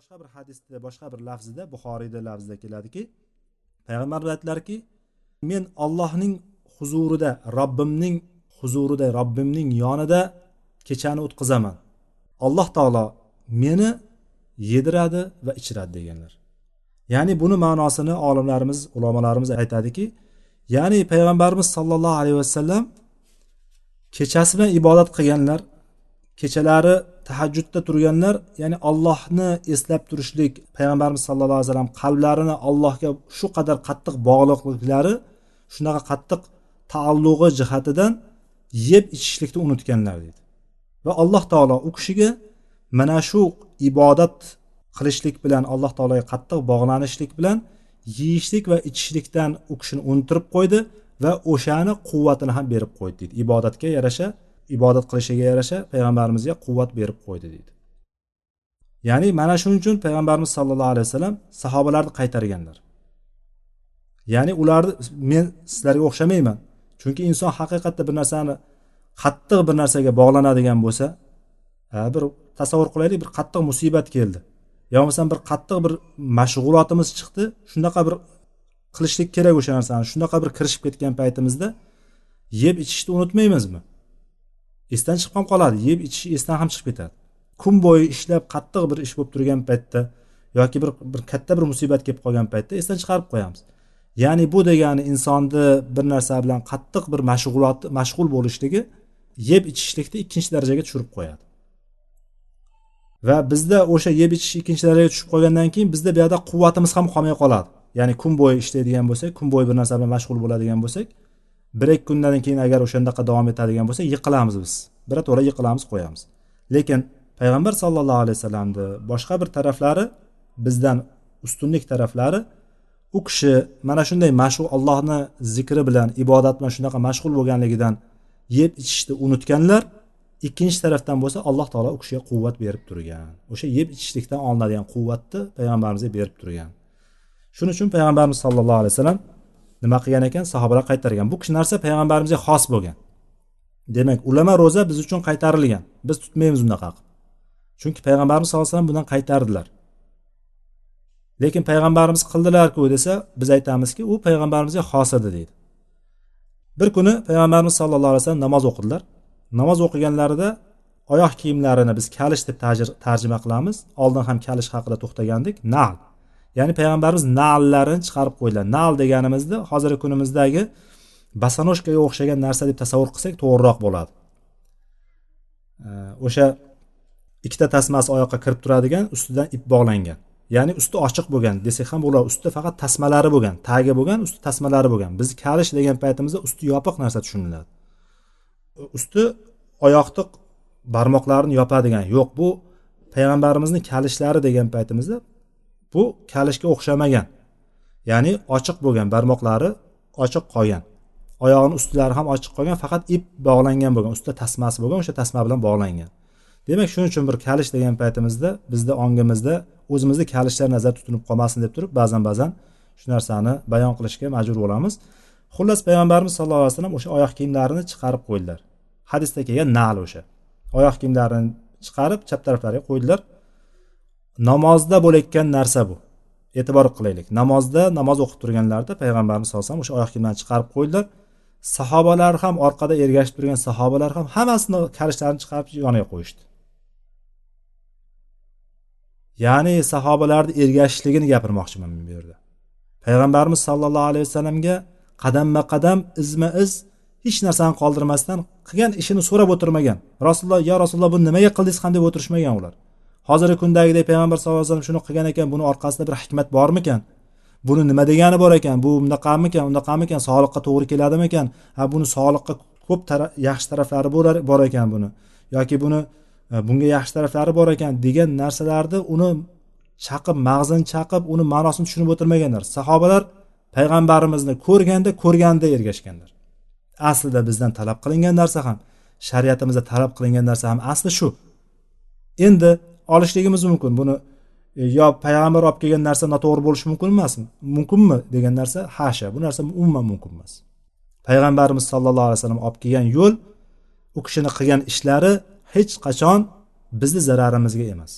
boshqa bir hadisda boshqa bir lafzida buxoriyda lafzida keladiki payg'ambarimiz aytdilarki men ollohning huzurida robbimning huzurida robbimning yonida kechani o'tkazaman alloh taolo meni yediradi va ichiradi deganlar. Ya'ni buni ma'nosini olimlarimiz ulamolarimiz aytadiki ya'ni payg'ambarimiz sollallohu alayhi vasallam kechasi bilan ibodat qilganlar kechalari tahajjudda turganlar ya'ni allohni eslab turishlik payg'ambarimiz sallallohu alayhi vasallam qalblarini allohga shu qadar qattiq bog'liqliklari shunaqa qattiq taallug'i jihatidan yeb ichishlikni unutganlar deydi. Va alloh taolo u kishiga mana shu ibodat qilishlik bilan alloh taologa qattiq bog'lanishlik bilan yeyishlik va ichishlikdan u kishini unuttirib qo'ydi va o'shani quvvatini ham berib qo'ydi deydi. Ibodatga yarasha ibodat qilishiga yarasha payg'ambarimizga quvvat berib qo'ydi deydi. Ya'ni mana shuning uchun payg'ambarimiz sollallohu alayhi vasallam sahobalarni qaytarganlar. Ya'ni ularni men sizlarga o'xshamayman chunki inson haqiqatda bir narsani qattiq bir narsaga bog'lanadigan bo'lsa bir tasavvur qilaylik bir qattiq musibat keldi. Yo bo'lmasam bir qattiq bir mashg'ulotimiz chiqdi shunaqa bir qilishlik kerak o'sha narsani shunaqa bir kirishib ketgan paytimizda yeb ichishni unutmaymizmi? Esdan chiqib ham qoladi yeb ichish esdan ham chiqib ketadi. Kun bo'yi ishlab qattiq bir ish bo'lib turgan paytda yoki bir bir katta bir musibat kelib qolgan paytda esdan chiqarib qo'yamiz. Ya'ni bu degani insonni bir narsa bilan qattiq bir mashg'ulot mashg'ul bo'lishligi yeb ichishlikni ikkinchi darajaga tushirib qo'yadi. Va bizda o'sha yeb ichish ikkinchi darajaga tushib qolgandan keyin bizda bu yoqda quvvatimiz ham qolmay qoladi. Ya'ni kun bo'yi ishlaydigan bo'lsak kun bo'yi bir narsa bilan mashg'ul bo'ladigan bo'lsak bir ikki kundan keyin agar o'shandaqa davom etadigan bo'lsa yiqilamiz biz. Birato'la yiqilamiz qo'yamiz. Lekin payg'ambar sallallohu alayhi vasallamni boshqa bir taraflari bizdan ustunlik taraflari u kishi mana shunday mashg'ul allohni zikri bilan ibodat bilan shunaqa mashg'ul bo'lganligidan yeb ichishni unutganlar ikkinchi tarafdan bo'lsa alloh taolo u kishiga quvvat berib turgan. O'sha yeb ichishlikdan olinadigan quvvatni payg'ambarimizga berib turgan. Shuning uchun payg'ambarimiz sallallohu alayhi vasallam nima qilgan ekan? Sahobalar qaytargan. Bu kishi narsa payg'ambarimizga xos bo'lgan. Demak ulama ro'za biz uchun qaytarilgan. Biz tutmaymiz unaqa qilib chunki payg'ambarimiz sallallohu alayhi vasallam bundan qaytardilar. Lekin payg'ambarimiz qildilarku desa biz aytamizki u payg'ambarimizga xos edi deydi. Bir kuni payg'ambarimiz sallallohu alayhi vasallam namoz o'qidilar. Namoz o'qiganlarida oyoq kiyimlarini biz kalish deb tarjima qilamiz. Oldin ham kalish haqida to'xtagandik. Nal. Ya'ni payg'ambarimiz nallarini chiqarib qo'ydilar. Nal deganimizda hozirgi kunimizdagi basanoshkaga o'xshagan narsa deb tasavvur qilsak to'g'riroq bo'ladi. O'sha ikkita tasmasi oyoqqa kirib turadigan ustidan ip bog'langan. Ya'ni usti ochiq bo'lgan desak ham bo'ladi ustida faqat tasmalari bo'lgan tagi bo'lgan usti tasmalari bo'lgan. Biz kalish degan paytimizda usti yopiq narsa tushuniladi. Usti oyoqni barmoqlarini yopadigan yo'q bu payg'ambarimizni kalishlari degan paytimizda bu kalishga o'xshamagan. Ya'ni ochiq bo'lgan barmoqlari ochiq qolgan. Oyog'ini ustilari ham ochiq qolgan faqat ip bog'langan bo'lgan ustida tasmasi bo'lgan o'sha tasma bilan bog'langan. Demak shuning uchun bir kalish degan paytimizda bizni ongimizda o'zimizni kalishlar nazarda tutilib qolmasin deb turib ba'zan ba'zan shu narsani bayon qilishga majbur bo'lamiz. Xullas payg'ambarimiz sallallohu alayhi vasallam o'sha oyoq kiyimlarini chiqarib qo'ydilar. Hadisda kelgan nal o'sha. Oyoq kiyimlarini chiqarib chap taraflariga qo'ydilar. Namozda bo'layotgan narsa bu. E'tibor qilaylik. Namozda namoz o'qib turganlarida payg'ambarimiz sallallohu alayhi vasallam o'sha oyoq kiyimlarni chiqarib qo'ydilar. Sahobalar ham orqada ergashib turgan sahobalar ham hammasini kalishlarini chiqarib yoniga qo'yishdi. Ya'ni sahobalarni ergashishligini gapirmoqchiman men bu yerda. Payg'ambarimiz sollallohu alayhi vasallamga qadamma qadam izma iz hech narsani qoldirmasdan qilgan ishini so'rab o'tirmagan. Rasululloh yo rasululloh buni nimaga qildingiz ham? deb o'tirishmagan ular. Hozirgi kundagidek payg'ambar sallallohu alayhi vasallam shuni qilgan ekan buni orqasida bir hikmat bormikan? Buni nima degani bor ekan? Bu bunaqamikan? Undaqamikan sog'liqqa to'g'ri keladimikan? Ha buni sog'liqqa ko'p yaxshi taraflari bor ekan buni. Yoki buni e, bunga yaxshi taraflari bor ekan degan narsalarni uni chaqib mag'zini chaqib uni ma'nosini tushunib o'tirmaganlar. Sahobalar payg'ambarimizni ko'rganda ko'rganda ergashganlar. Aslida bizdan talab qilingan narsa ham shariatimizda talab qilingan narsa ham asli shu. Endi olishligimiz mumkin. Buni e, yo payg'ambar olib kelgan narsa noto'g'ri bo'lishi mumkin emasmi mumkinmi degan narsa? Hasha bu narsa umuman mumkin emas. Payg'ambarimiz sollallohu alayhi vasallam olib kelgan yo'l u kishini qilgan ishlari hech qachon bizni zararimizga emas.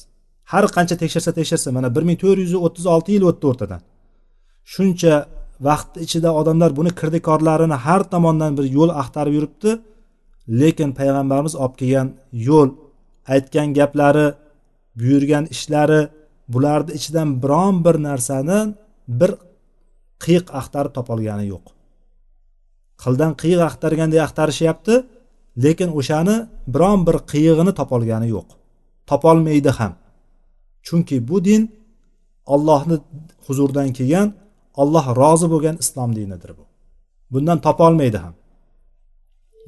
Har qancha tekshirsa tekshirsa mana bir ming to'rt yuz o'ttiz olti yil o'tdi o'rtadan. Shuncha vaqt ichida odamlar buni kirdikorlarini har tomondan bir yo'l axtarib yuribdi lekin payg'ambarimiz olib kelgan yo'l aytgan gaplari buyurgan ishlari bularni ichidan biron bir narsani bir qiyiq axtarib topolgani yo'q. Qildan qiyiq axtarganday axtarishyapti lekin o'shani biron bir qiyig'ini topolgani yo'q. Topolmaydi ham. Chunki bu din ollohni huzuridan kelgan olloh rozi bo'lgan islom dinidir bu. Bundan topolmaydi ham.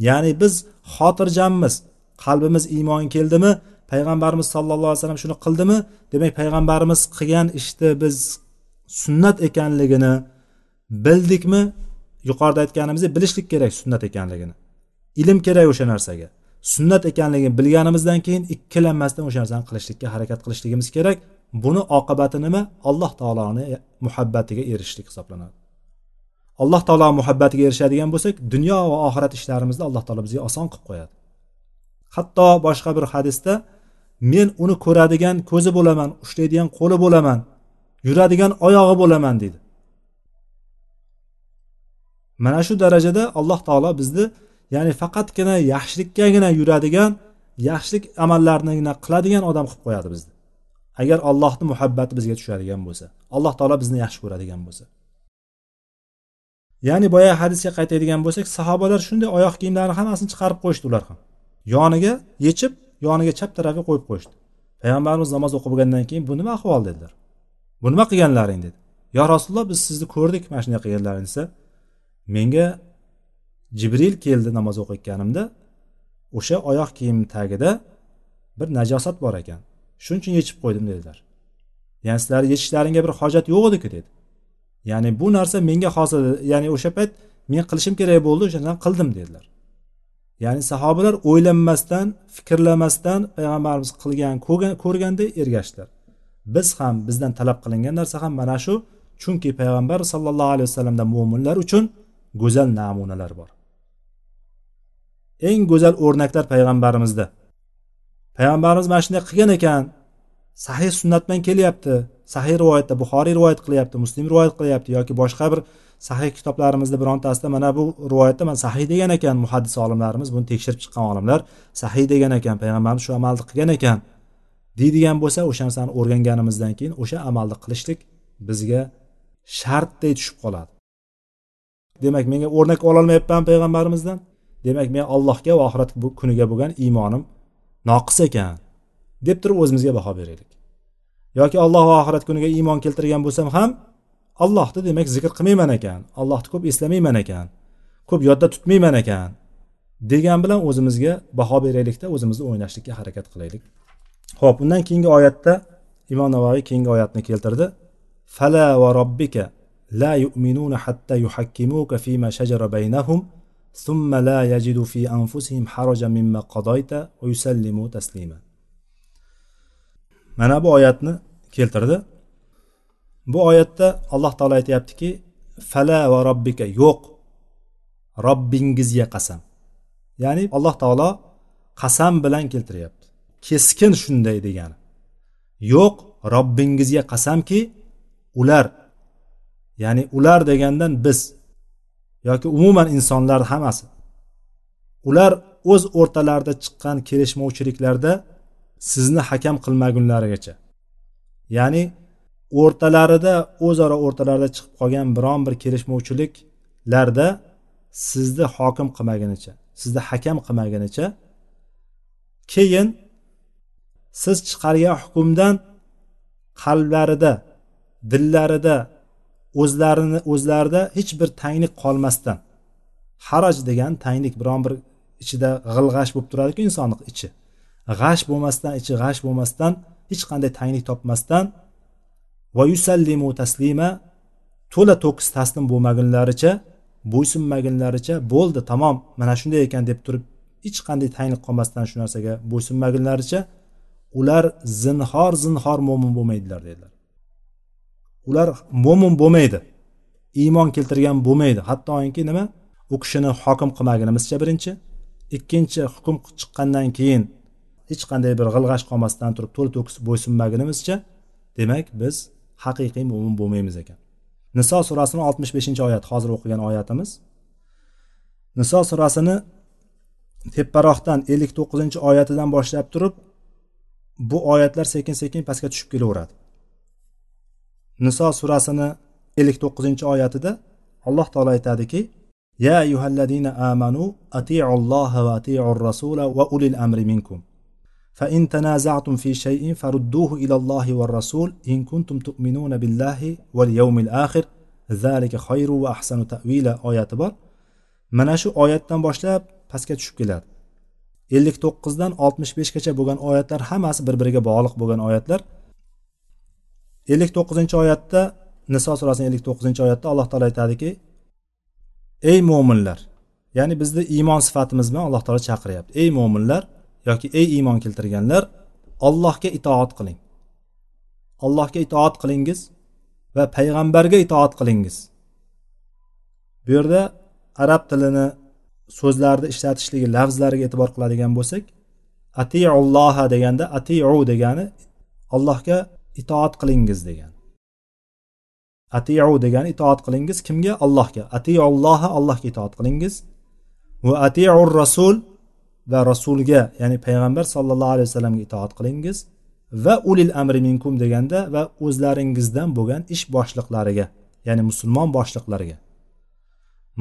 Ya'ni biz xotirjammiz qalbimiz iymon keldimi payg'ambarimiz sallallohu alayhi vasallam shuni qildimi? Demak payg'ambarimiz qilgan ishni biz sunnat ekanligini bildikmi? Yuqorida aytganimizdek bilishlik kerak sunnat ekanligini. Ilm kerak o'sha narsaga. Sunnat ekanligini bilganimizdan keyin ikkilanmasdan o'sha narsani qilishlikka harakat qilishligimiz kerak. Buni oqibati nima? Alloh taoloni muhabbatiga erishishlik hisoblanadi. Alloh taolo muhabbatiga erishadigan bo'lsak dunyo va oxirat ishlarimizni alloh taolo bizga oson qilib qo'yadi. Hatto boshqa bir hadisda men uni ko'radigan ko'zi bo'laman ushlaydigan qo'li bo'laman yuradigan oyog'i bo'laman deydi. Mana shu darajada alloh taolo bizni ya'ni faqatgina yaxshilikkagina yuradigan yaxshilik amallarnigina qiladigan odam qilib qo'yadi bizni. Agar allohni muhabbati bizga tushadigan bo'lsa alloh taolo bizni yaxshi ko'radigan bo'lsa. Ya'ni boya hadisga qaytadigan bo'lsak sahobalar shunday oyoq kiyimlarini hammasini chiqarib qo'yishdi ular ham. Yoniga yechib yoniga chap tarafiga qo'yib qo'yishdi. Payg'ambarimiz namoz o'qib bo'lgandan keyin bu nima ahvol? dedilar. Bu nima qilganlaring? dedi. Yo rasululloh biz sizni ko'rdik mana shunday qilganlaringni desa menga jibril keldi namoz o'qiyotganimda. O'sha oyoq kiyim tagida bir najosat bor ekan. Shuning uchun yechib qo'ydim dedilar. Ya'ni sizlarni yechishlaringga bir hojat yo'q ediku dedi. Ya'ni bu narsa menga hozir ya'ni o'sha payt men qilishim kerak bo'ldi o'shandan qildim dedilar. Ya'ni sahobalar o'ylanmasdan fikrlamasdan payg'ambarimiz qilgan ko'rganda ergashdilar. Biz ham bizdan talab qilingan narsa ham mana shu. Chunki payg'ambar sallallohu alayhi vasallamda mo'minlar uchun go'zal namunalar bor. Eng go'zal o'rnaklar payg'ambarimizda. Payg'ambarimiz mana shunday qilgan ekan. Sahih sunnat bilan kelyapti. Sahiy rivoyatda buxoriy rivoyat qilyapti muslim rivoyat qilyapti yoki boshqa bir sahiy kitoblarimizda birontasida mana bu rivoyatda mana sahiy degan ekan muhaddis olimlarimiz buni tekshirib chiqqan olimlar sahiy degan ekan payg'ambarimiz shu amalni qilgan ekan deydigan bo'lsa o'sha narsani o'rganganimizdan keyin o'sha amalni qilishlik bizga shartday tushib qoladi. Demak menga o'rnak ololmayapman payg'ambarimizdan. Demak men allohga va oxirat kuniga bo'lgan iymonim noqis ekan deb turib o'zimizga baho beraylik. yoki alloh va oxirat kuniga iymon keltirgan bo'lsam ham allohni demak zikr qilmayman ekan allohni ko'p eslamayman ekan ko'p yodda tutmayman ekan degan bilan o'zimizga baho beraylikda o'zimizni o'ynashlikka harakat qilaylik ho'p undan keyingi oyatda imom navoiy keyingi oyatni keltirdi fala va robbika la yu'minuna hatta yuhakkimuka fima shajara baynahum ثم لا يجدوا في أنفسهم حرجا مما قضيت ويسلموا تسليما Mana bu oyatni keltirdi. Bu oyatda alloh taolo aytyaptiki fala va robbika yo'q robbingizga qasam. Ya'ni alloh taolo qasam bilan keltiryapti. Keskin shunday degani yo'q robbingizga qasamki ular ya'ni ular degandan biz yoki umuman insonlar hammasi ular o'z o'rtalarida chiqqan kelishmovchiliklarda sizni hakam qilmagunlarigacha. Ya'ni o'rtalarida o'zaro o'rtalarida chiqib qolgan biron bir kelishmovchiliklarda sizni hokim qilmagunicha sizni hakam qilmagunicha keyin siz chiqargan hukmdan qalblarida dillarida o'zlarini o'zlarida hech bir tanglik qolmasdan haraj degan tanglik biron bir ichida g'ilg'ash bo'lib turadiku insonni ichi. G'ash bo'lmasdan ichi g'ash bo'lmasdan hech qanday tanglik topmasdan va yusallimu taslima to'la to'kis taslim bo'lmagunlaricha bo'ysunmagunlaricha bo'ldi tamom mana shunday ekan deb turib hech qanday tanglik qolmasdan shu narsaga bo'ysunmagunlaricha ular zinhor zinhor mo'min bo'lmaydilar dedilar. Ular mo'min bo'lmaydi iymon keltirgan bo'lmaydi. Hattoki nima? U kishini hokim qilmagunimizcha birinchi ikkinchi hukm chiqqandan keyin hech qanday bir g'ilg'ash qolmasdan turib to'la to'kis bo'ysunmagunimizcha demak biz haqiqiy mo'min bo'lmaymiz ekan. Niso surasini oltmish beshinchi oyat hozir o'qigan oyatimiz. Niso surasini teparoqdan ellik to'qqizinchi oyatidan boshlab turib bu oyatlar sekin sekin pastga tushib kelaveradi. Niso surasini ellik to'qqizinchi oyatida alloh taolo aytadiki ya yuhalladina amanu atiulloha va rasula va ulil amri minkum. فإن تنازعتم في شيء فردوه إلى الله والرسول إن كنتم تؤمنون بالله واليوم الآخر ذلك خير وأحسن تأويلا آيات بار mana shu oyatdan boshlab pastga tushib keladi ellik to'qqizdan oltmish beshgacha bo'lgan oyatlar hammasi bir biriga bog'liq bo'lgan oyatlar ellik to'qqizinchi oyatda niso surasini ellik to'qqizinchi oyatda alloh taolo aytadiki ey mo'minlar ya'ni bizni iymon sifatimiz bilan alloh taolo chaqiryapti ey mo'minlar yoki ey iymon keltirganlar ollohga itoat qiling. Allohga itoat qilingiz va payg'ambarga itoat qilingiz. Bu yerda arab tilini so'zlarni ishlatishligi lafzlariga e'tibor qiladigan bo'lsak atiulloha deganda atiu degani allohga itoat qilingiz degan. Atiu degani itoat qilingiz kimga? Allohga. Atiulloha allohga itoat qilingiz. Va atiur rasul va rasulga ya'ni payg'ambar sollallohu alayhi vasallamga itoat qilingiz va ulil amri minkum deganda va o'zlaringizdan bo'lgan ish boshliqlariga ya'ni musulmon boshliqlariga.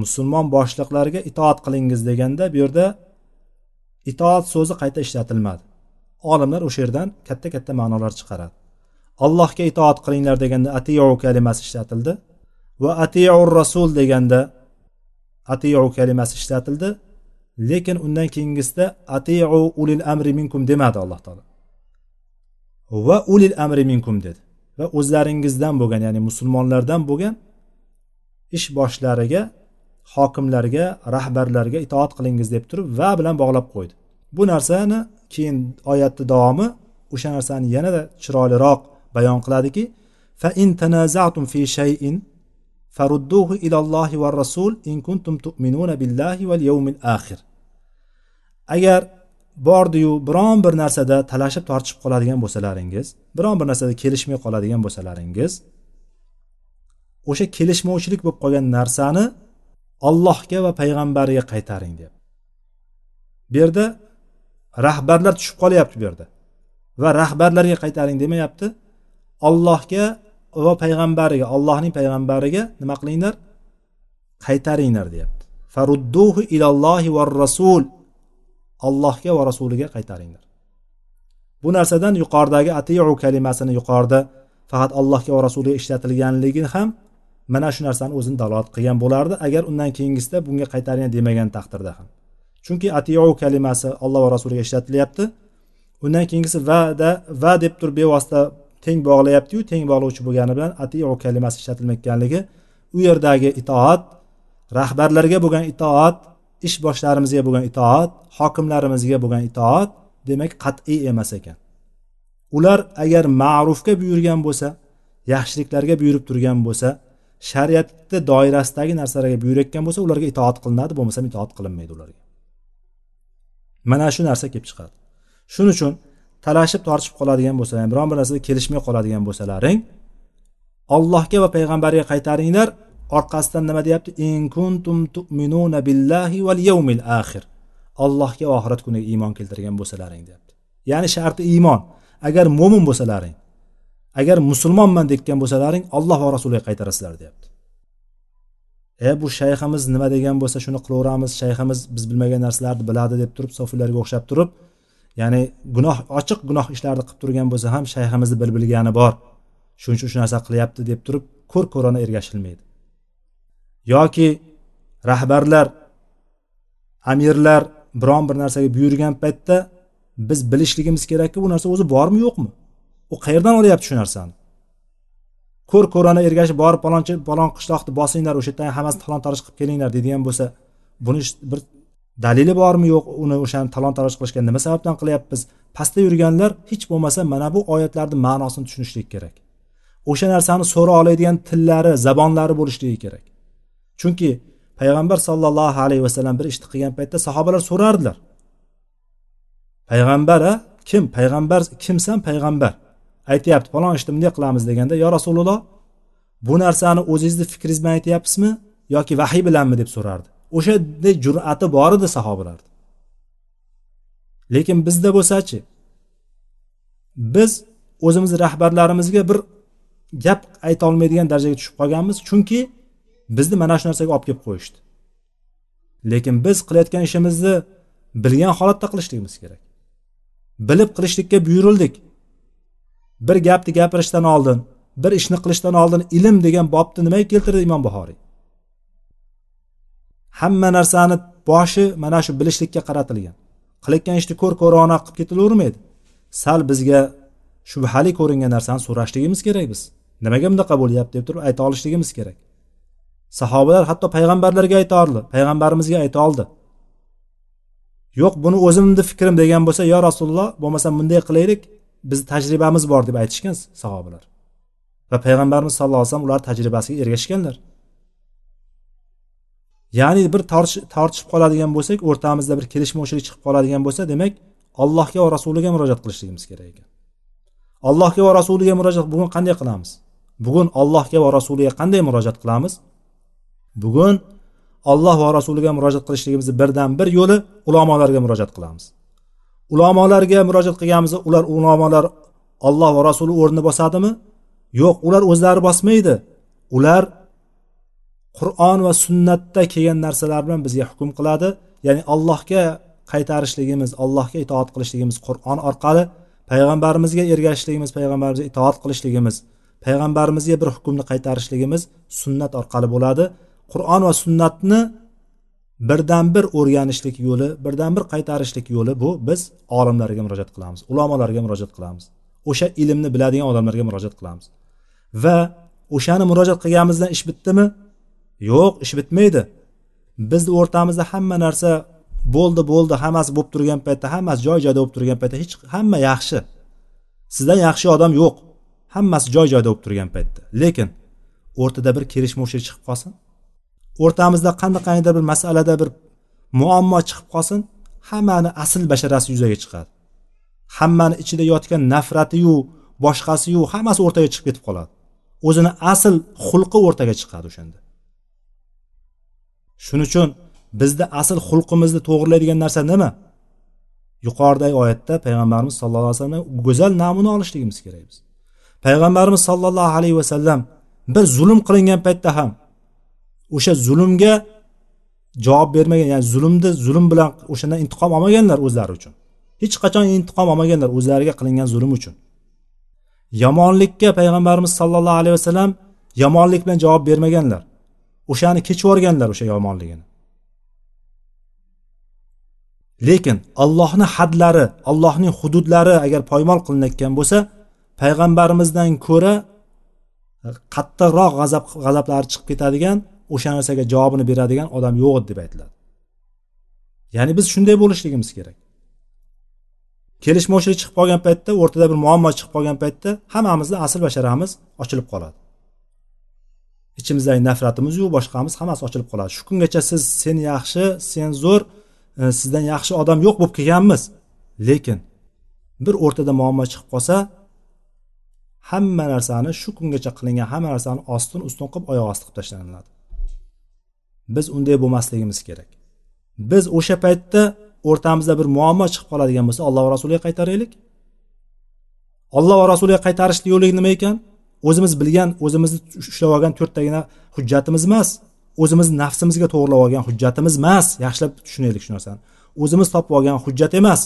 Musulmon boshliqlariga itoat qilingiz deganda bu yerda itoat so'zi qayta ishlatilmadi. Olimlar o'sha yerdan katta katta ma'nolar chiqaradi. Allohga itoat qilinglar deganda atiyu kalimasi ishlatildi va atiyur rasul deganda atiu kalimasi ishlatildi lekin undan keyingisida atiu ulil amri minkum demadi alloh taolo. Va ulil amri minkum dedi. Va o'zlaringizdan bo'lgan ya'ni musulmonlardan bo'lgan ish boshlariga hokimlarga rahbarlarga itoat qilingiz deb turib va bilan bog'lab qo'ydi. Bu narsani keyin oyatni davomi o'sha narsani yanada chiroyliroq bayon qiladiki fa in tanazatum fi shay'in farudduhu ilallohi va rasul in kuntum tu'minuna billahi val yawmil akhir. Agar bordiyu biron bir narsada talashib tortishib qoladigan bo'lsalaringiz biron bir narsada kelishmay qoladigan bo'lsalaringiz o'sha kelishmovchilik bo'lib qolgan narsani ollohga va payg'ambariga qaytaring deb. Bu yerda rahbarlar tushib qolyapti bu yerda va rahbarlarga qaytaring demayapti. Ollohga va payg'ambariga allohning payg'ambariga nima qilinglar? Qaytaringlar deyapti. Farudduhu ilallohi va rasul. Allohga va rasuliga qaytaringlar. Bu narsadan yuqoridagi atiu kalimasini yuqorida faqat allohga va rasuliga ishlatilganligi ham mana shu narsani o'zini dalolat qilgan bo'lardi agar undan keyingisida bunga qaytaring demagan taqdirda ham. Chunki atiu kalimasi alloh va rasuliga ishlatilyapti. Undan keyingisi vada va deb turib bevosita teng bog'layaptiyu teng bog'lovchi bo'lgani bilan atiu kalimasi ishlatilmayotganligi u yerdagi itoat rahbarlarga bo'lgan itoat ish boshlarimizga bo'lgan itoat hokimlarimizga bo'lgan itoat demak qat'iy emas ekan. Ular agar ma'rufga buyurgan bo'lsa yaxshiliklarga buyurib turgan bo'lsa shariatni doirasidagi narsalarga buyurayotgan bo'lsa ularga itoat qilinadi bo'lmasam itoat qilinmaydi ularga. Mana shu narsa kelib chiqadi. Shuning uchun talashib tortishib qoladigan bo'lsalar biron bir narsada kelishmay qoladigan bo'lsalaring allohga va payg'ambarga qaytaringlar orqasidan nima deyapti? In kuntum tu'minuna billahi val yawmil axir allohga va oxirat kuniga iymon keltirgan bo'lsalaring deyapti. Ya'ni sharti iymon. Agar mo'min bo'lsalaring agar musulmonman deyotgan bo'lsalaring alloh va rasuliga qaytarasizlar deyapti. E bu shayximiz nima degan bo'lsa shuni qilaveramiz. Shayximiz biz bilmagan narsalarni biladi deb turib sofiylarga o'xshab turib ya'ni gunoh ochiq gunoh ishlarni qilib turgan bo'lsa ham shayximizni bil bilgani bor. Shuning uchun shu narsa qilyapti deb turib ko'r ko'rona ergashilmaydi. Yoki rahbarlar amirlar biron bir narsaga buyurgan paytda biz bilishligimiz kerakki bu narsa o'zi bormi yo'qmi? U qayerdan olyapti shu narsani? Ko'r ko'rona ergashib borib palonchi palon qishloqni bosinglar o'sha yerdan hammasini talon toroj qilib kelinglar deydigan bo'lsa buni bir dalili bormi yo'q uni o'shani talon taroj qilishga nima sababdan qilyapmiz? Pastda yurganlar hech bo'lmasa mana bu oyatlarni ma'nosini tushunishlik kerak. O'sha narsani so'ra oladigan tillari zabonlari bo'lishligi kerak. Chunki payg'ambar sollallohu alayhi vasallam bir ishni qilgan paytda sahobalar so'rardilar. Payg'ambar a kim? Payg'ambar kimsan? Payg'ambar. Aytyapti falon ishni bunday qilamiz deganda yo rasululloh bu narsani o'zingizni fikringiz bilan aytyapsizmi yoki vahiy bilanmi? deb so'rardi. O'shanday jur'ati bor edi sahobalarni lekin bizda bo'lsachi biz o'zimizni rahbarlarimizga bir gap aytolmaydigan darajaga tushib qolganmiz chunki bizni mana shu narsaga olib kelib qo'yishdi. Lekin biz qilayotgan ishimizni bilgan holatda qilishligimiz kerak. Bilib qilishlikka buyurildik. Bir gapni gapirishdan oldin bir ishni qilishdan oldin ilm degan bobni nimaga keltirdi imom buxoriy? Hamma narsani boshi mana shu bilishlikka qaratilgan. Qilayotgan ishni ko'r ko'rona qilib ketilavermaydi. Sal bizga shubhali ko'ringan narsani so'rashligimiz kerak biz nimaga bunaqa bo'lyapti deb turib ayta olishligimiz kerak. Sahobalar hatto payg'ambarlarga ayta oldi payg'ambarimizga ayta oldi. Yo'q buni o'zimni fikrim degan bo'lsa yo rasululloh bo'lmasa bunday qilaylik bizni tajribamiz bor deb aytishgan sahobalar. Va payg'ambarimiz sallallohu alayhi vasallam ular tajribasiga ergashganlar. Ya'ni bir tortishib qoladigan bo'lsak o'rtamizda bir kelishmovchilik chiqib qoladigan bo'lsa demak allohga va rasuliga murojaat qilishligimiz kerak ekan. Allohga va rasuliga murojaat bugun qanday qilamiz? Bugun allohga va rasuliga qanday murojaat qilamiz? Bugun alloh va rasuliga murojaat qilishligimizni birdan bir yo'li ulamolarga murojaat qilamiz. Ulamolarga murojaat qilganimizda ular ulamolar olloh va rasuli o'rnini bosadimi? Yo'q ular o'zlari bosmaydi. Ular qur'on va sunnatda kelgan narsalar bilan bizga hukm qiladi. Ya'ni allohga qaytarishligimiz allohga itoat qilishligimiz qur'on orqali payg'ambarimizga ergashishligimiz payg'ambarimizga itoat qilishligimiz payg'ambarimizga bir hukmni qaytarishligimiz sunnat orqali bo'ladi. Qur'on va sunnatni birdan bir o'rganishlik yo'li birdan bir qaytarishlik yo'li bu biz olimlarga murojaat qilamiz ulamolarga murojaat qilamiz o'sha ilmni biladigan odamlarga murojaat qilamiz. Va o'shani murojaat qilganimizdan ish bitdimi? Yo'q ish bitmaydi. Bizni o'rtamizda hamma narsa bo'ldi bo'ldi hammasi bo'lib turgan paytda hammasi joy joyida bo'lib turgan paytda hech hamma yaxshi. Sizdan yaxshi odam yo'q. Hammasi joy joyida bo'lib turgan paytda. Lekin o'rtada bir kelishmovchilik chiqib qolsin. O'rtamizda qandaqangidir bir masalada bir muammo chiqib qolsin hammani asl basharasi yuzaga chiqadi. Hammani ichida yotgan nafratiyu boshqasiyu hammasi o'rtaga chiqib ketib qoladi. O'zini asl xulqi o'rtaga chiqadi o'shanda. Shuning uchun bizni asl xulqimizni to'g'irlaydigan narsa nima? Yuqoridagi oyatda payg'ambarimiz sallallohu alayhi vasallam go'zal namuna olishligimiz kerak biz. Payg'ambarimiz sollallohu alayhi vasallam bir zulm qilingan paytda ham o'sha zulmga javob bermagan ya'ni zulmni zulm bilan o'shandan intiqom olmaganlar o'zlari uchun. Hech qachon intiqom olmaganlar o'zlariga qilingan zulm uchun. Yomonlikka payg'ambarimiz sollallohu alayhi vasallam yomonlik bilan javob bermaganlar. O'shani kechib yuborganlar o'sha yomonligini. Lekin allohni hadlari allohning hududlari agar poymol qilinayotgan bo'lsa payg'ambarimizdan ko'ra qattiqroq g'azab g'azablari chiqib ketadigan o'sha narsaga javobini beradigan odam yo'q edi deb aytiladi ya'ni biz shunday bo'lishligimiz kerak. Kelishmovchilik chiqib qolgan paytda o'rtada bir muammo chiqib qolgan paytda hammamizni asl basharamiz ochilib qoladi. Ichimizdagi nafratimizu boshqamiz hammasi ochilib qoladi. Shu kungacha siz sen yaxshi sen zo'r e, sizdan yaxshi odam yo'q bo'lib kelganmiz. Lekin bir o'rtada muammo chiqib qolsa hamma narsani shu kungacha qilingan hamma narsani ostin ustun qilib oyoq osti qilib tashlaniladi biz unday bo'lmasligimiz kerak. Biz o'sha paytda o'rtamizda bir muammo chiqib qoladigan bo'lsa alloh va rasuliga qaytaraylik alloh va rasuliga qaytarishni yo'li nima ekan? O'zimiz bilgan o'zimizni ushlab olgan to'rttagina hujjatimiz emas o'zimizni nafsimizga to'g'irlab olgan hujjatimiz emas yaxshilab tushunaylik shu narsani. O'zimiz topib olgan hujjat emas.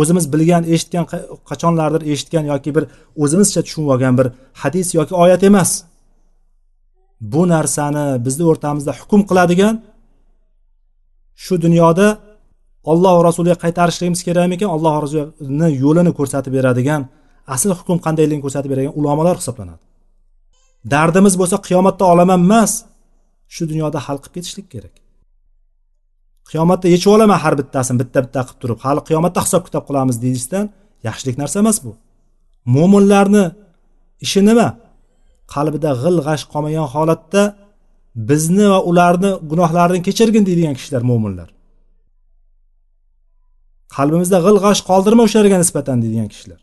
O'zimiz bilgan eshitgan qachonlardir eshitgan yoki bir o'zimizcha tushunib olgan bir hadis yoki oyat emas. Bu narsani bizni o'rtamizda hukm qiladigan shu dunyoda olloh rasuliga qaytarishligimiz kerakmikan alloh rasulini yo'lini ko'rsatib beradigan asl hukm qandayligini ko'rsatib bergan ulamolar hisoblanadi. Dardimiz bo'lsa qiyomatda olaman emas shu dunyoda hal qilib ketishlik kerak. Qiyomatda yechib olaman har bittasini bitta bitta qilib turib hali qiyomatda hisob kitob qilamiz deyishdan yaxshilik narsa emas bu. Mo'minlarni ishi nima? Qalbida g'il g'ash qolmagan holatda bizni va ularni gunohlarini kechirgin deydigan kishilar mo'minlar qalbimizda g'il g'ash qoldirma o'shalarga nisbatan deydigan kishilar.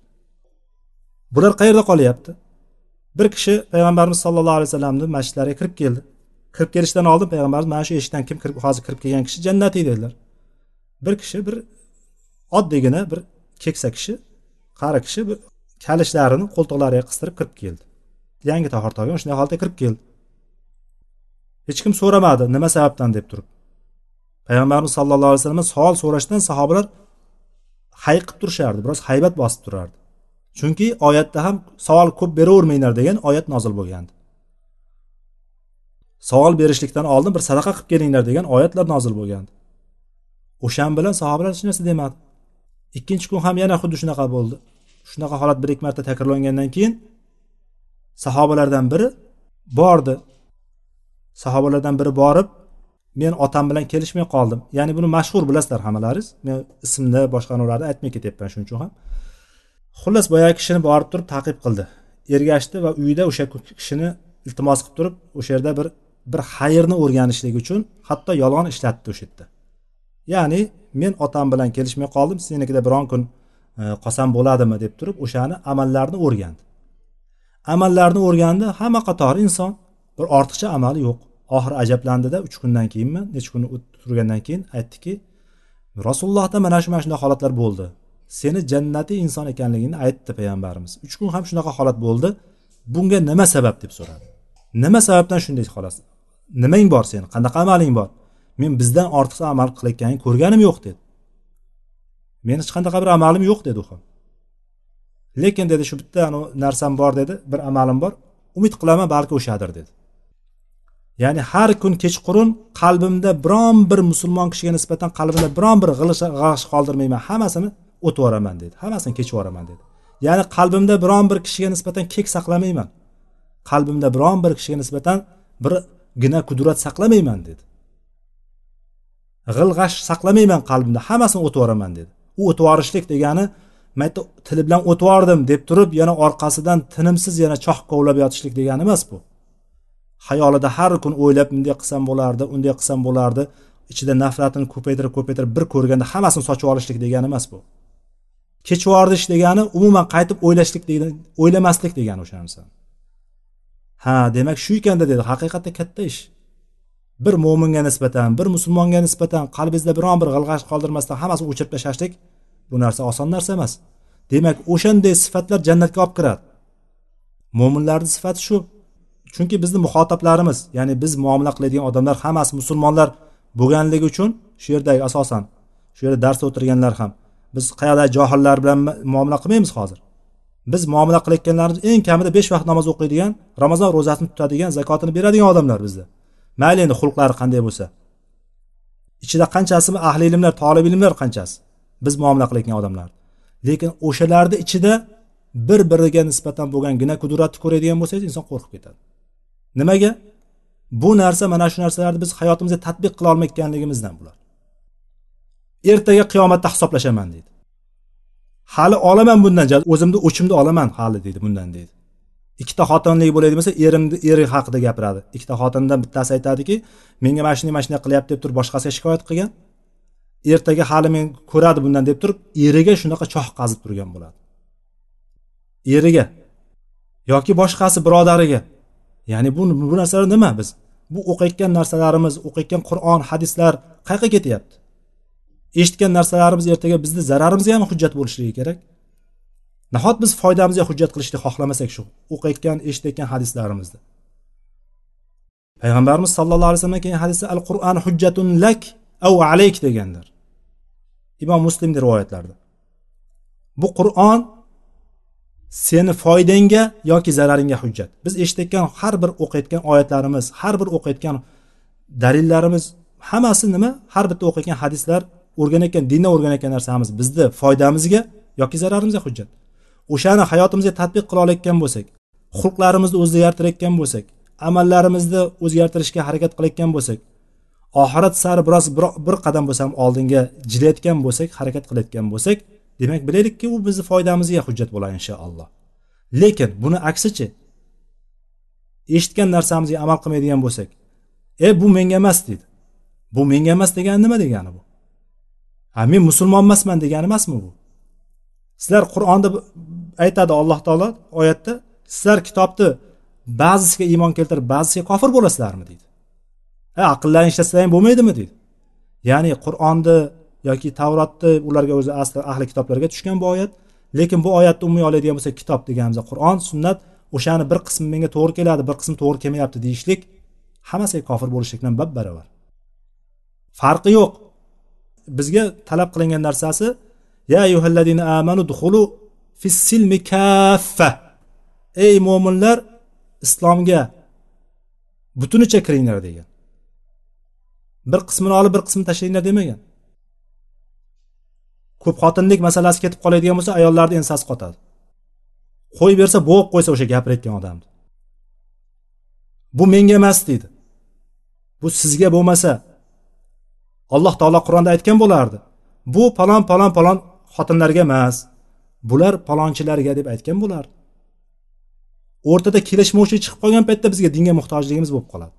Bular qayerda qolyapti? Bir kishi payg'ambarimiz sollallohu alayhi vasallamni masjidlariga kirib keldi. Kirib kelishdan oldin payg'ambarimiz mana shu eshikdan kim kirib hozir kirib kelgan kishi jannatiy dedilar. Bir kishi bir oddiygina bir keksa kishi qari kishi bir kalishlarini qo'ltiqlariga qistirib kirib keldi. Yangi tahorat olgan shunday holatda kirib keldi. Hech kim so'ramadi nima sababdan deb turib. Payg'ambarimiz sallallohu alayhi vasallam savol so'rashdan sahobalar hayiqib turishardi biroz haybat bosib turardi. Chunki oyatda ham savol ko'p beravermanglar degan oyat nozil bo'lgandi. Savol berishlikdan oldin bir sadaqa qilib kelinglar degan oyatlar nozil bo'lgandi. O'shan bilan sahobalar hech narsa demadi. Ikkinchi kun ham yana xuddi shunaqa bo'ldi. Shunaqa holat bir ikki marta takrorlangandan keyin sahobalardan biri bordi. Sahobalardan biri borib men otam bilan kelishmay qoldim. Ya'ni buni mashhur bilasizlar hammalaringiz men ismni boshqalarni aytmay ketyapman shuning uchun ham. Xullas boyagi kishini borib turib taqib qildi. Ergashdi va uyida o'sha kishini iltimos qilib turib o'sha yerda bir bir xayrni o'rganishlik uchun hatto yolg'on ishlatdi o'sha yerda. Ya'ni men otam bilan kelishmay qoldim senikida biron kun e, qolsam bo'ladimi deb turib o'shani amallarni o'rgandi. Amallarni o'rgandi hamma qatori inson bir ortiqcha amali yo'q. Oxiri ajablandida uch kundan keyinmi necha kun turgandan keyin aytdiki rasulullohda mana shu mana shunday holatlar bo'ldi. Seni jannatiy inson ekanligingni aytdi payg'ambarimiz. Uch kun ham shunaqa holat bo'ldi. Bunga nima sabab deb so'radi. Nima sababdan shunday holat nimang bor seni qanaqa amaling bor? Men bizdan ortiqcha amal qilayotganingni ko'rganim yo'q dedi. Meni hech qanaqa bir amalim yo'q dedi u ham. Lekin dedi shu bitta narsam bor dedi bir amalim bor. Umid qilaman balki o'shadir dedi. Ya'ni har kun kechqurun qalbimda biron bir musulmon kishiga nisbatan qalbimda biron bir g'ash qoldirmayman. Hammasini o'tib yuboraman dedi. Hammasini kechib yuboraman dedi. Ya'ni qalbimda biron bir kishiga nisbatan kek saqlamayman. Qalbimda biron bir kishiga nisbatan bir gina qudrat saqlamayman dedi. G'il g'ash saqlamayman qalbimda. Hammasini o'tib yuboraman dedi. U o'tib yuborishlik degani mayta tili bilan o'tib yubordim deb turib yana orqasidan tinimsiz yana choh kovlab yotishlik degani emas bu. Xayolida har kun o'ylab bunday qilsam bo'lardi unday qilsam bo'lardi ichida nafratini ko'paytirib ko'paytirib bir ko'rganda hammasini sochib olishlik degani emas bu. Kechib yubordish degani umuman qaytib o'ylashlik degani o'ylamaslik degani o'sha narsani ha demak shu ekanda dedi haqiqatda katta ish. Bir mo'minga nisbatan bir musulmonga nisbatan qalbingizda biron bir g'ilg'ash qoldirmasdan hammasini o'chirib tashlashlik bu narsa oson narsa emas. Demak o'shanday sifatlar jannatga olib kiradi. Mo'minlarni sifati shu. Chunki bizni muxotoblarimiz ya'ni biz muomala qiladigan odamlar hammasi musulmonlar bo'lganligi uchun shu yerdagi asosan shu yerda darsda o'tirganlar ham biz qayerda johillar bilan muomala qilmaymiz hozir? Biz muomala qilayotganlarimiz eng kamida besh vaqt namoz o'qiydigan ramazon ro'zasini tutadigan zakotini beradigan odamlar bizda. Mayli endi xulqlari qanday bo'lsa. Ichida qanchasi ahli ilmlar tolib ilmlar qanchasi? Biz muomala qilayotgan odamlar. Lekin o'shalarni ichida bir biriga nisbatan bo'lgan gina qudratni ko'radigan bo'lsangiz inson qo'rqib ketadi. Nimaga? Bu narsa mana shu narsalarni biz hayotimizda tadbiq qila olmayotganligimizdan bular. Ertaga qiyomatda hisoblashaman deydi. Hali olaman bundan o'zimni o'chimni olaman hali deydi bundan deydi. Ikkita xotinli bo'ladigan bo'lsa erimni eri haqida gapiradi. Ikkita xotindan bittasi aytadiki menga mana shunday mana shunday qilyapti deb turib boshqasiga shikoyat qilgan. Ertaga hali men ko'radi bundan deb turib eriga shunaqa choh qazib turgan bo'ladi. Eriga yoki boshqasi birodariga. Ya'ni bu bu narsalar nima biz? Bu o'qiyotgan narsalarimiz o'qiyotgan qur'on hadislar qayerga ketyapti? Eshitgan narsalarimiz ertaga bizni zararimizga ham hujjat bo'lishligi kerak. Nahot biz foydamizga hujjat qilishni xohlamasak shu o'qiyotgan eshitayotgan hadislarimizni. Payg'ambarimiz sallallohu alayhi vasallam kelgan hadisda al qur'an hujjatun lak av alayk deganlar. Imom muslimni rivoyatlarida. Bu qur'on seni foydangga yoki zararingga hujjat. Biz eshitayotgan har bir o'qiyotgan oyatlarimiz har bir o'qiyotgan dalillarimiz hammasi nima? Har bitta o'qiyotgan hadislar o'rganayotgan dindan o'rganayotgan narsamiz bizni foydamizga yoki zararimizga hujjat. O'shani hayotimizga tadbiq qila olayotgan bo'lsak xulqlarimizni o'zgartirayotgan bo'lsak amallarimizni o'zgartirishga harakat qilayotgan bo'lsak oxirat sari biroz bir qadam bo'lsa ham oldinga jilayotgan bo'lsak harakat qilayotgan bo'lsak demak bilaylikki u bizni foydamizga hujjat bo'ladi inshaalloh. Lekin buni aksichi eshitgan narsamizga amal qilmaydigan bo'lsak e bu menga emas deydi. Bu menga emas degani nima degani bu? Ha men musulmon emasman degani emasmi bu? Sizlar qur'onda aytadi alloh taolo oyatda sizlar kitobni ba'zisiga iymon keltirib ba'zisiga kofir bo'lasizlarmi deydi. Ha aqllaring ishlatsalar ham bo'lmaydimi deydi. Ya'ni qur'onni yoki tavrotni ularga o'zi asli ahli kitoblarga tushgan bu oyat lekin bu oyatni umumiy oladigan bo'lsak kitob deganimizda qur'on sunnat o'shani bir qismi menga to'g'ri keladi bir qismi to'g'ri kelmayapti deyishlik hammasiga kofir bo'lishlikdan bab barobar. Farqi yo'q. Bizga talab qilingan narsasi ya ayyuhalladina amanu dukhulu fissilmi kaffa. Ey mo'minlar islomga butunicha kiringlar degan. Bir qismini olib bir qismini tashlanglar demagan. Ko'p xotinlik masalasi ketib qoladigan bo'lsa ayollarni ensasi qotadi. Qo'yib bersa bo'g'ib qo'ysa o'sha gapirayotgan odamni. Bu menga emas deydi. Bu sizga bo'lmasa alloh taolo qur'onda aytgan bo'lardi. Bu palon palon palon xotinlarga emas bular palonchilarga deb aytgan bo'lardi. O'rtada kelishmovchilik chiqib qolgan paytda bizga dinga muhtojligimiz bo'lib qoladi.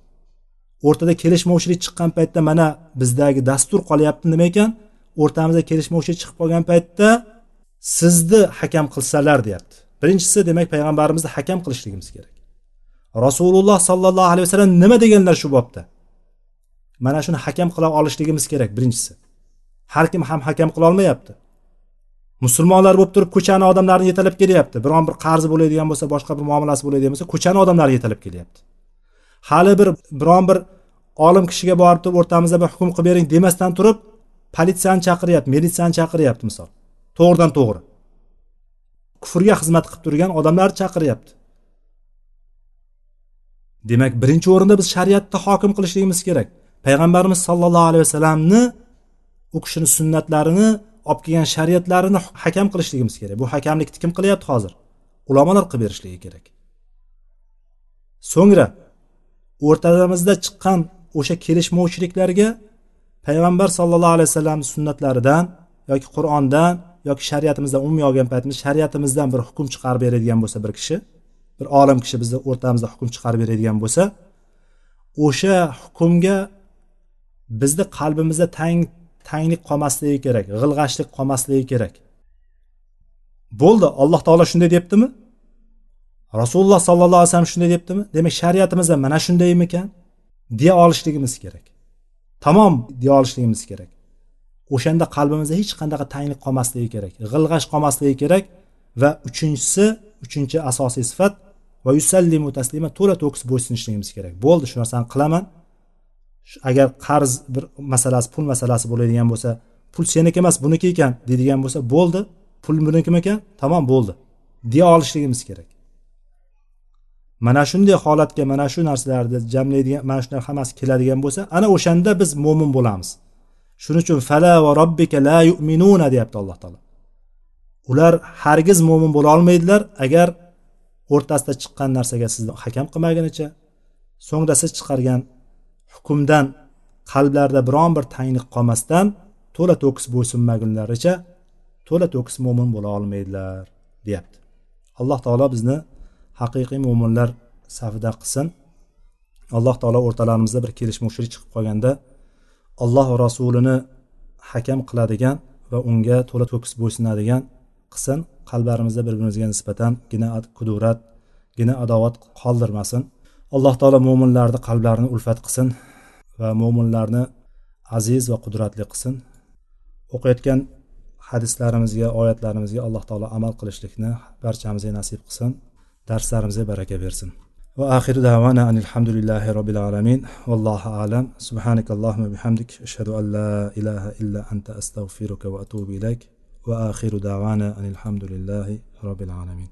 O'rtada kelishmovchilik chiqqan paytda mana bizdagi dastur qolyapti nima ekan? O'rtamizda kelishmovchilik chiqib qolgan paytda sizni hakam qilsalar deyapti. Birinchisi demak payg'ambarimizni hakam qilishligimiz kerak. Rasululloh sollallohu alayhi vasallam nima deganlar shu bobda? Mana shuni hakam qila olishligimiz kerak birinchisi. Har kim ham hakam qila olmayapti. Musulmonlar bo'lib turib ko'chani odamlarni yetalab kelyapti. Biron bir qarzi bo'ladigan bo'lsa boshqa bir muomalasi bo'ladigan bo'lsa ko'chani odamlari yetalab kelyapti. Hali bir biron bir olim kishiga borib turib o'rtamizda bir hukm qilib bering demasdan turib politsiyani chaqiryapti militsiyani chaqiryapti misol. To'g'ridan to'g'ri. Kufrga xizmat qilib turgan odamlarni chaqiryapti demak birinchi o'rinda biz shariatni hokim qilishligimiz kerak. Payg'ambarimiz sollallohu alayhi vasallamni u kishini sunnatlarini olib kelgan shariatlarini hakam qilishligimiz kerak. Bu hakamlikni kim qilyapti hozir? Ulamolar qilib berishligi kerak. So'ngra o'rtamizda chiqqan o'sha kelishmovchiliklarga payg'ambar sollallohu alayhi vasallam sunnatlaridan yoki qur'ondan yoki shariatimizdan umumiy olgan paytimiz shariatimizdan bir hukm chiqarib beradigan bo'lsa bir kishi bir olim kishi bizni o'rtamizda hukm chiqarib beradigan bo'lsa o'sha hukmga bizni qalbimizda tang tanglik qolmasligi kerak g'ilg'ashlik qolmasligi kerak. Bo'ldi alloh taolo shunday debdimi? Rasululloh sollallohu alayhi vasallam shunday debdimi? Demak shariatimizda mana shundaymikan? Deya olishligimiz kerak. Tamom deya olishligimiz kerak. O'shanda qalbimizda hech qanaqa tanglik qolmasligi kerak g'ilg'ash qolmasligi kerak va uchinchisi uchinchi asosiy sifat va yusallimu taslima to'la to'kis bo'ysunishligimiz kerak. Bo'ldi shu narsani qilaman. Agar qarz bir masalasi pul masalasi bo'ladigan bo'lsa pul seniki emas buniki ekan deydigan bo'lsa bo'ldi. Pul bunikimi ekan tamom bo'ldi. Deya olishligimiz kerak. Mana shunday holatga mana shu narsalarni jamlaydigan mana shular hammasi keladigan bo'lsa ana o'shanda biz mo'min bo'lamiz. Shuning uchun fala va robbika la yu'minuna deyapti alloh taolo. Ular hargiz mo'min bo'la olmaydilar. Agar o'rtasida chiqqan narsaga sizni hakam qilmagunicha so'ngra siz chiqargan hukmdan qalblarida biron bir tanglik qolmasdan to'la to'kis bo'ysunmagunlaricha to'la to'kis mo'min bo'la olmaydilar deyapti. Alloh taolo bizni haqiqiy mo'minlar safida qilsin. Alloh taolo o'rtalarimizda bir kelishmovchilik chiqib qolganda alloh va rasulini hakam qiladigan va unga to'la to'kis bo'ysunadigan qilsin. Qalblarimizda bir birimizga nisbatan gina kudurat gina adovat qoldirmasin. alloh taolo mo'minlarni qalblarini ulfat qilsin va mo'minlarni aziz va qudratli qilsin. O'qiyotgan hadislarimizga oyatlarimizga alloh taolo amal qilishlikni barchamizga nasib qilsin darslarimizga baraka bersin. Va axiru davana alhamdulillahi robbil alamin. Vallohu alam. Subhanakallohumma bihamdik. Ashhadu an la ilaha illa anta astag'firuka va atubu ilayk. Va axiru davana alhamdulillahi robbil alamin.